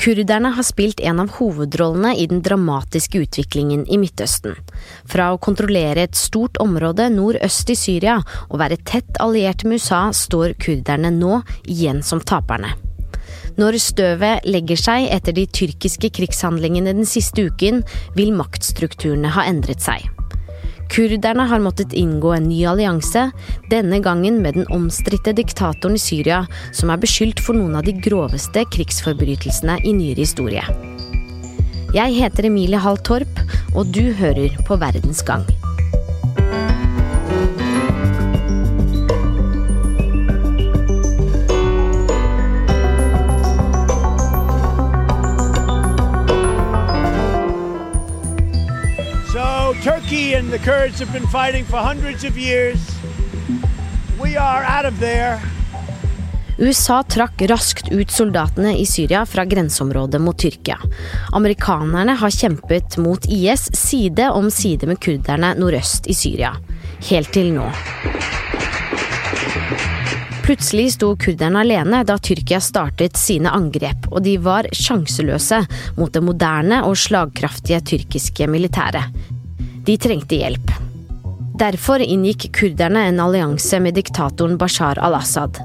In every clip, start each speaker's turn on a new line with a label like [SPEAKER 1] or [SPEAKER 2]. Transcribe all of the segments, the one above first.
[SPEAKER 1] Kurderne har spilt en av hovedrollene i den dramatiske utviklingen i Midtøsten. Fra å kontrollere et stort område nordøst i Syria og være tett alliert med USA, står kurderne nå igjen som taperne. Når støvet legger seg etter de tyrkiske krigshandlingene den siste uken, vil maktstrukturene ha endret seg. Kurderne har måttet inngå en ny allianse, denne gangen med den omstridte diktatoren i Syria, som er beskyldt for noen av de groveste krigsforbrytelsene i nyere historie. Jeg heter Emilie Hall Torp, og du hører på Verdens gang.
[SPEAKER 2] Turkey and the Kurds have been fighting for hundreds of years. We are out of there.
[SPEAKER 1] USA trakk raskt ut soldatene i Syria fra grenseområdet mot Tyrkia. Amerikanerne har kjempet mot IS side om side med kurderne nordøst i Syria. Helt til nå. Plutselig sto kurderne alene da Tyrkia startet sine angrep, og de var sjanseløse mot det moderne og slagkraftige tyrkiske militæret. De trengte hjelp. Derfor inngikk kurderne en allianse med diktatoren Bashar al-Assad.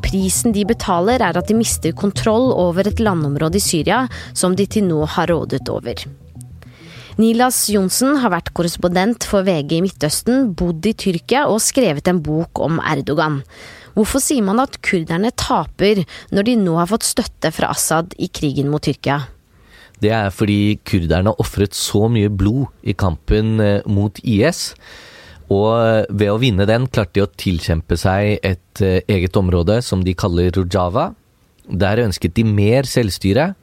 [SPEAKER 1] Prisen de betaler er at de mister kontroll over et landområde i Syria som de til nå har rådet over. Nilas Johnsen har vært korrespondent for VG i Midtøsten, bodd i Tyrkia og skrevet en bok om Erdogan. Hvorfor sier man at kurderne taper når de nå har fått støtte fra Assad i krigen mot Tyrkia?
[SPEAKER 3] Det er fordi kurderne har ofret så mye blod i kampen eh, mot IS. Og eh, ved å vinne den klarte de å tilkjempe seg et eh, eget område som de kaller Rojava. Der ønsket de mer selvstyre.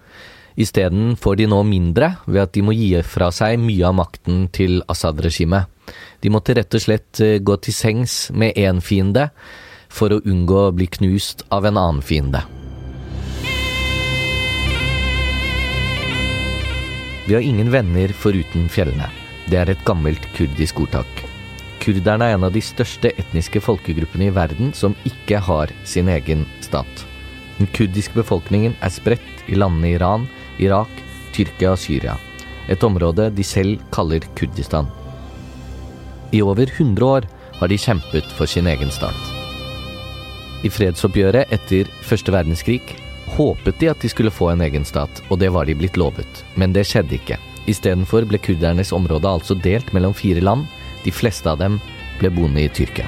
[SPEAKER 3] Isteden får de nå mindre ved at de må gi fra seg mye av makten til Assad-regimet. De måtte rett og slett gå til sengs med én fiende for å unngå å bli knust av en annen fiende. Vi har ingen venner foruten fjellene. Det er et gammelt kurdisk ordtak. Kurderne er en av de største etniske folkegruppene i verden som ikke har sin egen stat. Den kurdiske befolkningen er spredt i landene Iran, Irak, Tyrkia og Syria. Et område de selv kaller Kurdistan. I over 100 år har de kjempet for sin egen stat. I fredsoppgjøret etter første verdenskrig håpet de at de skulle få en egen stat, og det var de blitt lovet. Men det skjedde ikke. Istedenfor ble kurdernes område altså delt mellom fire land. De fleste av dem ble boende i Tyrkia.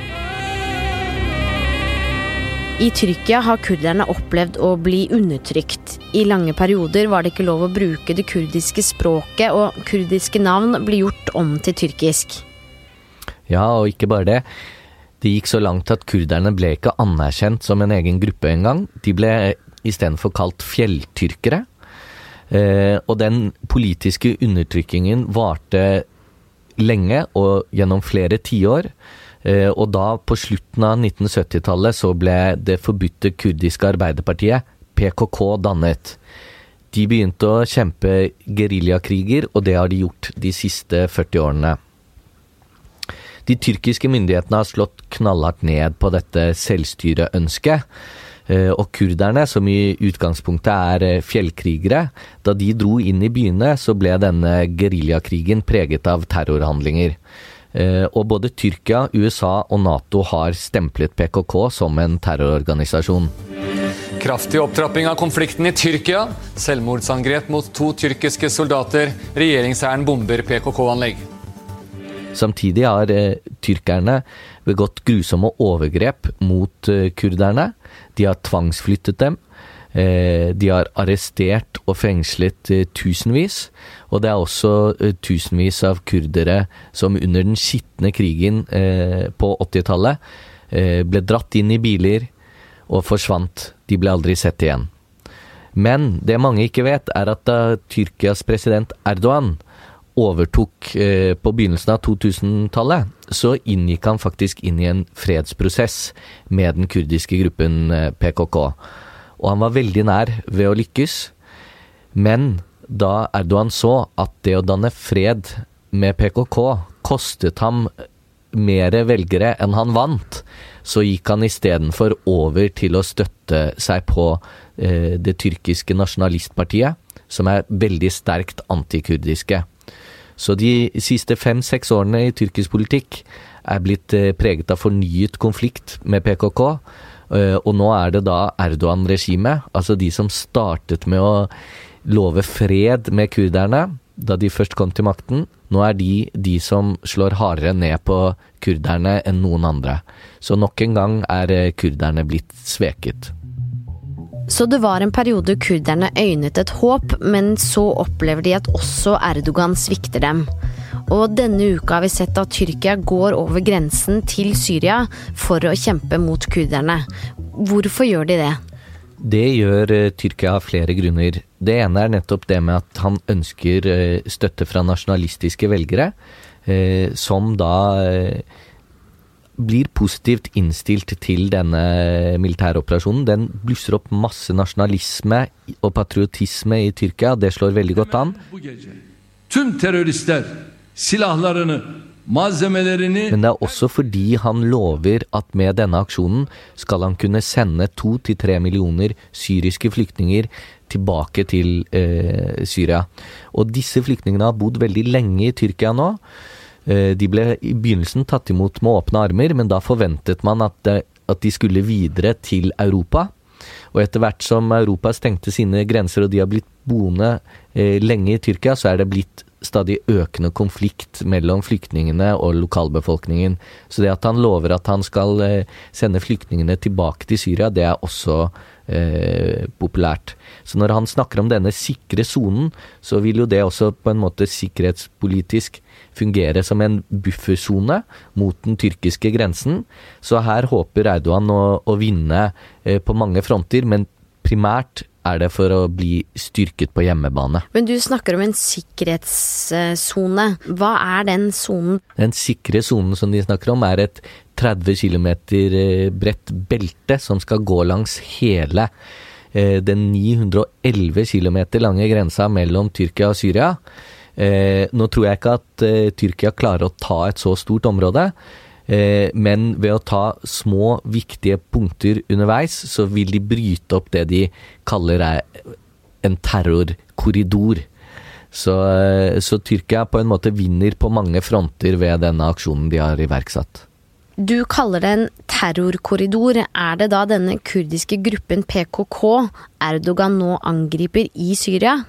[SPEAKER 1] I Tyrkia har kurderne opplevd å bli undertrykt. I lange perioder var det ikke lov å bruke det kurdiske språket, og kurdiske navn blir gjort om til tyrkisk.
[SPEAKER 3] Ja, og ikke bare det. Det gikk så langt at kurderne ble ikke anerkjent som en egen gruppe engang. De ble istedenfor kalt fjelltyrkere. Eh, og den politiske undertrykkingen varte lenge og gjennom flere tiår. Eh, og da, på slutten av 1970-tallet, så ble det forbudte kurdiske arbeiderpartiet, PKK, dannet. De begynte å kjempe geriljakriger, og det har de gjort de siste 40 årene. De tyrkiske myndighetene har slått knallhardt ned på dette selvstyreønsket. Eh, og kurderne, som i utgangspunktet er eh, fjellkrigere, da de dro inn i byene, så ble denne geriljakrigen preget av terrorhandlinger. Eh, og både Tyrkia, USA og Nato har stemplet PKK som en terrororganisasjon.
[SPEAKER 4] Kraftig opptrapping av konflikten i Tyrkia. Selvmordsangrep mot to tyrkiske soldater. Regjeringshæren bomber PKK-anlegg.
[SPEAKER 3] Samtidig har eh, tyrkerne begått grusomme overgrep mot eh, kurderne. De har tvangsflyttet dem. Eh, de har arrestert og fengslet tusenvis. Og det er også tusenvis av kurdere som under den skitne krigen på 80-tallet ble dratt inn i biler og forsvant. De ble aldri sett igjen. Men det mange ikke vet, er at da Tyrkias president Erdogan overtok eh, på begynnelsen av 2000-tallet, så inngikk han faktisk inn i en fredsprosess med den kurdiske gruppen eh, PKK. Og han var veldig nær ved å lykkes. Men da Erdogan så at det å danne fred med PKK kostet ham mer velgere enn han vant, så gikk han istedenfor over til å støtte seg på det tyrkiske nasjonalistpartiet, som er veldig sterkt antikurdiske. Så de siste fem-seks årene i tyrkisk politikk er blitt preget av fornyet konflikt med PKK. Og nå er det da Erdogan-regimet, altså de som startet med å love fred med kurderne da de først kom til makten. Nå er de de som slår hardere ned på kurderne enn noen andre. Så nok en gang er eh, kurderne blitt sveket.
[SPEAKER 1] Så det var en periode kurderne øynet et håp, men så opplever de at også Erdogan svikter dem. Og denne uka har vi sett at Tyrkia går over grensen til Syria for å kjempe mot kurderne. Hvorfor gjør de det?
[SPEAKER 3] Det gjør uh, Tyrkia av flere grunner. Det ene er nettopp det med at han ønsker uh, støtte fra nasjonalistiske velgere, uh, som da blir positivt innstilt til denne militæroperasjonen. Den blusser opp masse nasjonalisme og patriotisme i Tyrkia. Det slår veldig godt an. Tüm teröristler silahlarını men det er også fordi han lover at med denne aksjonen skal han kunne sende to til tre millioner syriske flyktninger tilbake til eh, Syria. Og disse flyktningene har bodd veldig lenge i Tyrkia nå. Eh, de ble i begynnelsen tatt imot med åpne armer, men da forventet man at, det, at de skulle videre til Europa. Og etter hvert som Europa stengte sine grenser og de har blitt boende eh, lenge i Tyrkia, så er det blitt stadig økende konflikt mellom flyktningene og lokalbefolkningen. Så det at han lover at han skal eh, sende flyktningene tilbake til Syria, det er også eh, populært. Så når han snakker om denne sikre sonen, så vil jo det også på en måte sikkerhetspolitisk fungere som en buffersone mot den tyrkiske grensen. Så her håper Erdogan å, å vinne eh, på mange fronter, men primært er det for å bli styrket på hjemmebane.
[SPEAKER 1] Men du snakker om en sikkerhetssone. Hva er den sonen?
[SPEAKER 3] Den sikre sonen som de snakker om, er et 30 km eh, bredt belte som skal gå langs hele eh, den 911 km lange grensa mellom Tyrkia og Syria. Eh, nå tror jeg ikke at Tyrkia klarer å ta et så stort område. Men ved å ta små, viktige punkter underveis, så vil de bryte opp det de kaller en terrorkorridor. Så, så Tyrkia på en måte vinner på mange fronter ved denne aksjonen de har iverksatt.
[SPEAKER 1] Du kaller det en terrorkorridor. Er det da denne kurdiske gruppen PKK Erdogan nå angriper i Syria?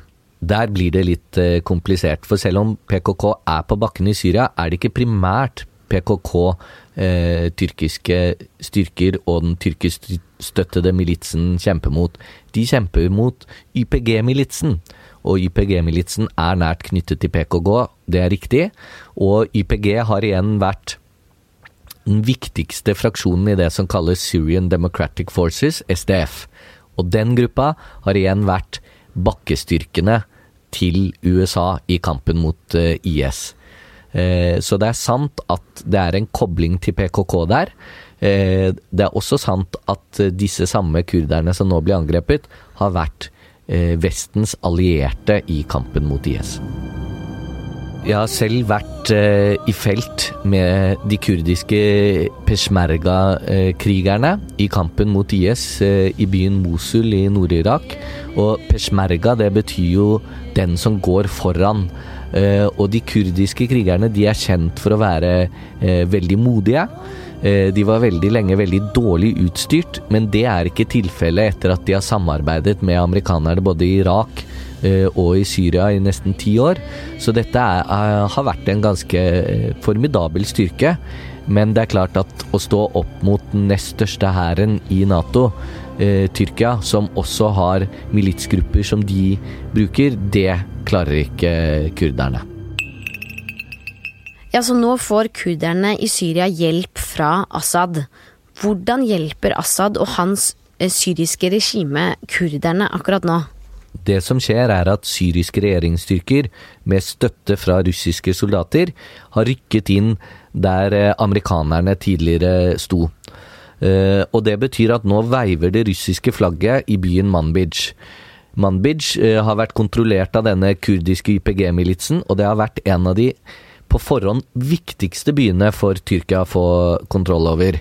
[SPEAKER 3] Der blir det litt eh, komplisert, for selv om PKK er på bakken i Syria, er det ikke primært PKK, eh, tyrkiske styrker og den tyrkiskstøttede militsen kjemper mot. De kjemper mot YPG-militsen. Og YPG-militsen er nært knyttet til PKK, det er riktig. Og YPG har igjen vært den viktigste fraksjonen i det som kalles Syrian Democratic Forces, SDF. Og den gruppa har igjen vært bakkestyrkene til USA i kampen mot eh, IS. Eh, så det er sant at det er en kobling til PKK der. Eh, det er også sant at disse samme kurderne som nå blir angrepet, har vært Vestens allierte i kampen mot IS. Jeg har selv vært i felt med de kurdiske peshmerga-krigerne i kampen mot IS i byen Mosul i Nord-Irak. Og peshmerga, det betyr jo den som går foran. Eh, og de kurdiske krigerne de er kjent for å være eh, veldig modige. Eh, de var veldig lenge veldig dårlig utstyrt, men det er ikke tilfellet etter at de har samarbeidet med amerikanerne både i Irak og i Syria i nesten ti år. Så dette er, har vært en ganske formidabel styrke. Men det er klart at å stå opp mot den nest største hæren i Nato, eh, Tyrkia, som også har militsgrupper som de bruker, det klarer ikke kurderne.
[SPEAKER 1] Ja, så nå får kurderne i Syria hjelp fra Assad. Hvordan hjelper Assad og hans eh, syriske regime kurderne akkurat nå?
[SPEAKER 3] Det som skjer, er at syriske regjeringsstyrker, med støtte fra russiske soldater, har rykket inn der eh, amerikanerne tidligere sto. Eh, og det betyr at nå veiver det russiske flagget i byen Manbij. Manbij har vært kontrollert av denne kurdiske YPG-militsen, og det har vært en av de på forhånd viktigste byene for Tyrkia å få kontroll over.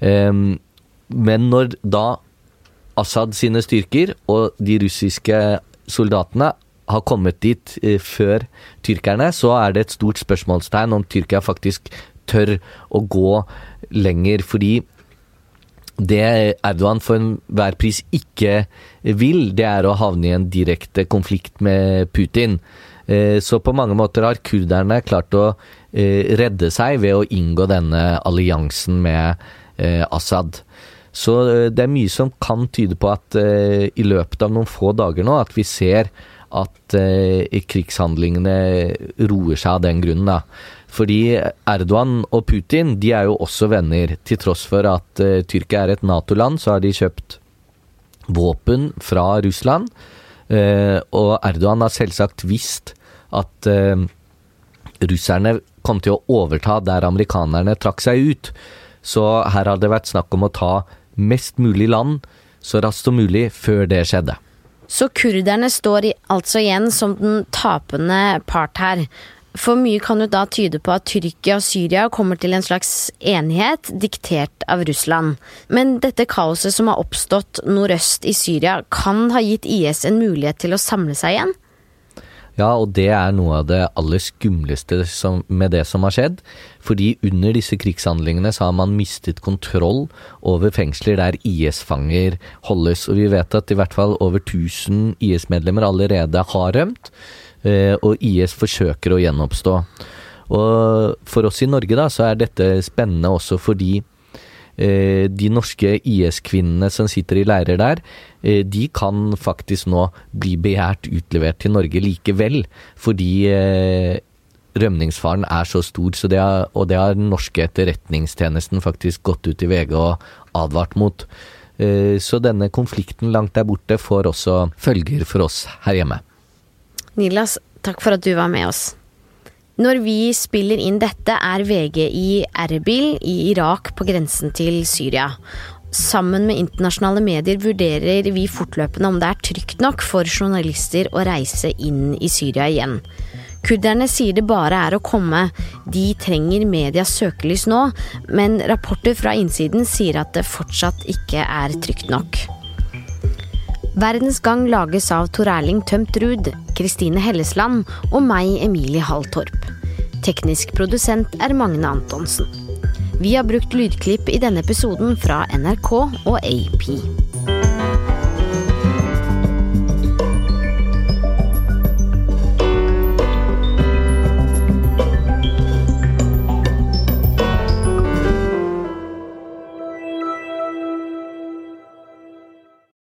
[SPEAKER 3] Ehm, men når da Assad sine styrker og de russiske soldatene har kommet dit eh, før tyrkerne, så er det et stort spørsmålstegn om Tyrkia faktisk tør å gå lenger. Fordi det Erdogan for enhver pris ikke vil, det er å havne i en direkte konflikt med Putin. Eh, så på mange måter har kurderne klart å eh, redde seg ved å inngå denne alliansen med Assad. Så det er mye som kan tyde på at i løpet av noen få dager nå, at vi ser at eh, krigshandlingene roer seg av den grunnen. da. Fordi Erdogan og Putin de er jo også venner. Til tross for at eh, Tyrkia er et Nato-land, så har de kjøpt våpen fra Russland. Eh, og Erdogan har selvsagt visst at eh, russerne kom til å overta der amerikanerne trakk seg ut. Så her har det vært snakk om å ta mest mulig land så raskt som mulig før det skjedde.
[SPEAKER 1] Så kurderne står altså igjen som den tapende part her. For mye kan jo da tyde på at Tyrkia og Syria kommer til en slags enighet, diktert av Russland. Men dette kaoset som har oppstått nordøst i Syria, kan ha gitt IS en mulighet til å samle seg igjen?
[SPEAKER 3] Ja, og det er noe av det aller skumleste som, med det som har skjedd. Fordi under disse krigshandlingene så har man mistet kontroll over fengsler der IS-fanger holdes. Og vi vet at i hvert fall over 1000 IS-medlemmer allerede har rømt. Eh, og IS forsøker å gjenoppstå. Og for oss i Norge da, så er dette spennende også fordi Eh, de norske IS-kvinnene som sitter i leirer der, eh, de kan faktisk nå bli begjært utlevert til Norge likevel, fordi eh, rømningsfaren er så stor. Så det er, og det har den norske etterretningstjenesten faktisk gått ut i VG og advart mot. Så denne konflikten langt der borte får også følger for oss her hjemme.
[SPEAKER 1] Nilas, takk for at du var med oss. Når vi spiller inn dette, er VG i Erbil i Irak på grensen til Syria. Sammen med internasjonale medier vurderer vi fortløpende om det er trygt nok for journalister å reise inn i Syria igjen. Kurderne sier det bare er å komme, de trenger medias søkelys nå, men rapporter fra innsiden sier at det fortsatt ikke er trygt nok. Verdens Gang lages av Tor Erling Tømt Ruud, Kristine Hellesland og meg, Emilie Halltorp. Teknisk produsent er Magne Antonsen. Vi har brukt lydklipp i denne episoden fra NRK og AP.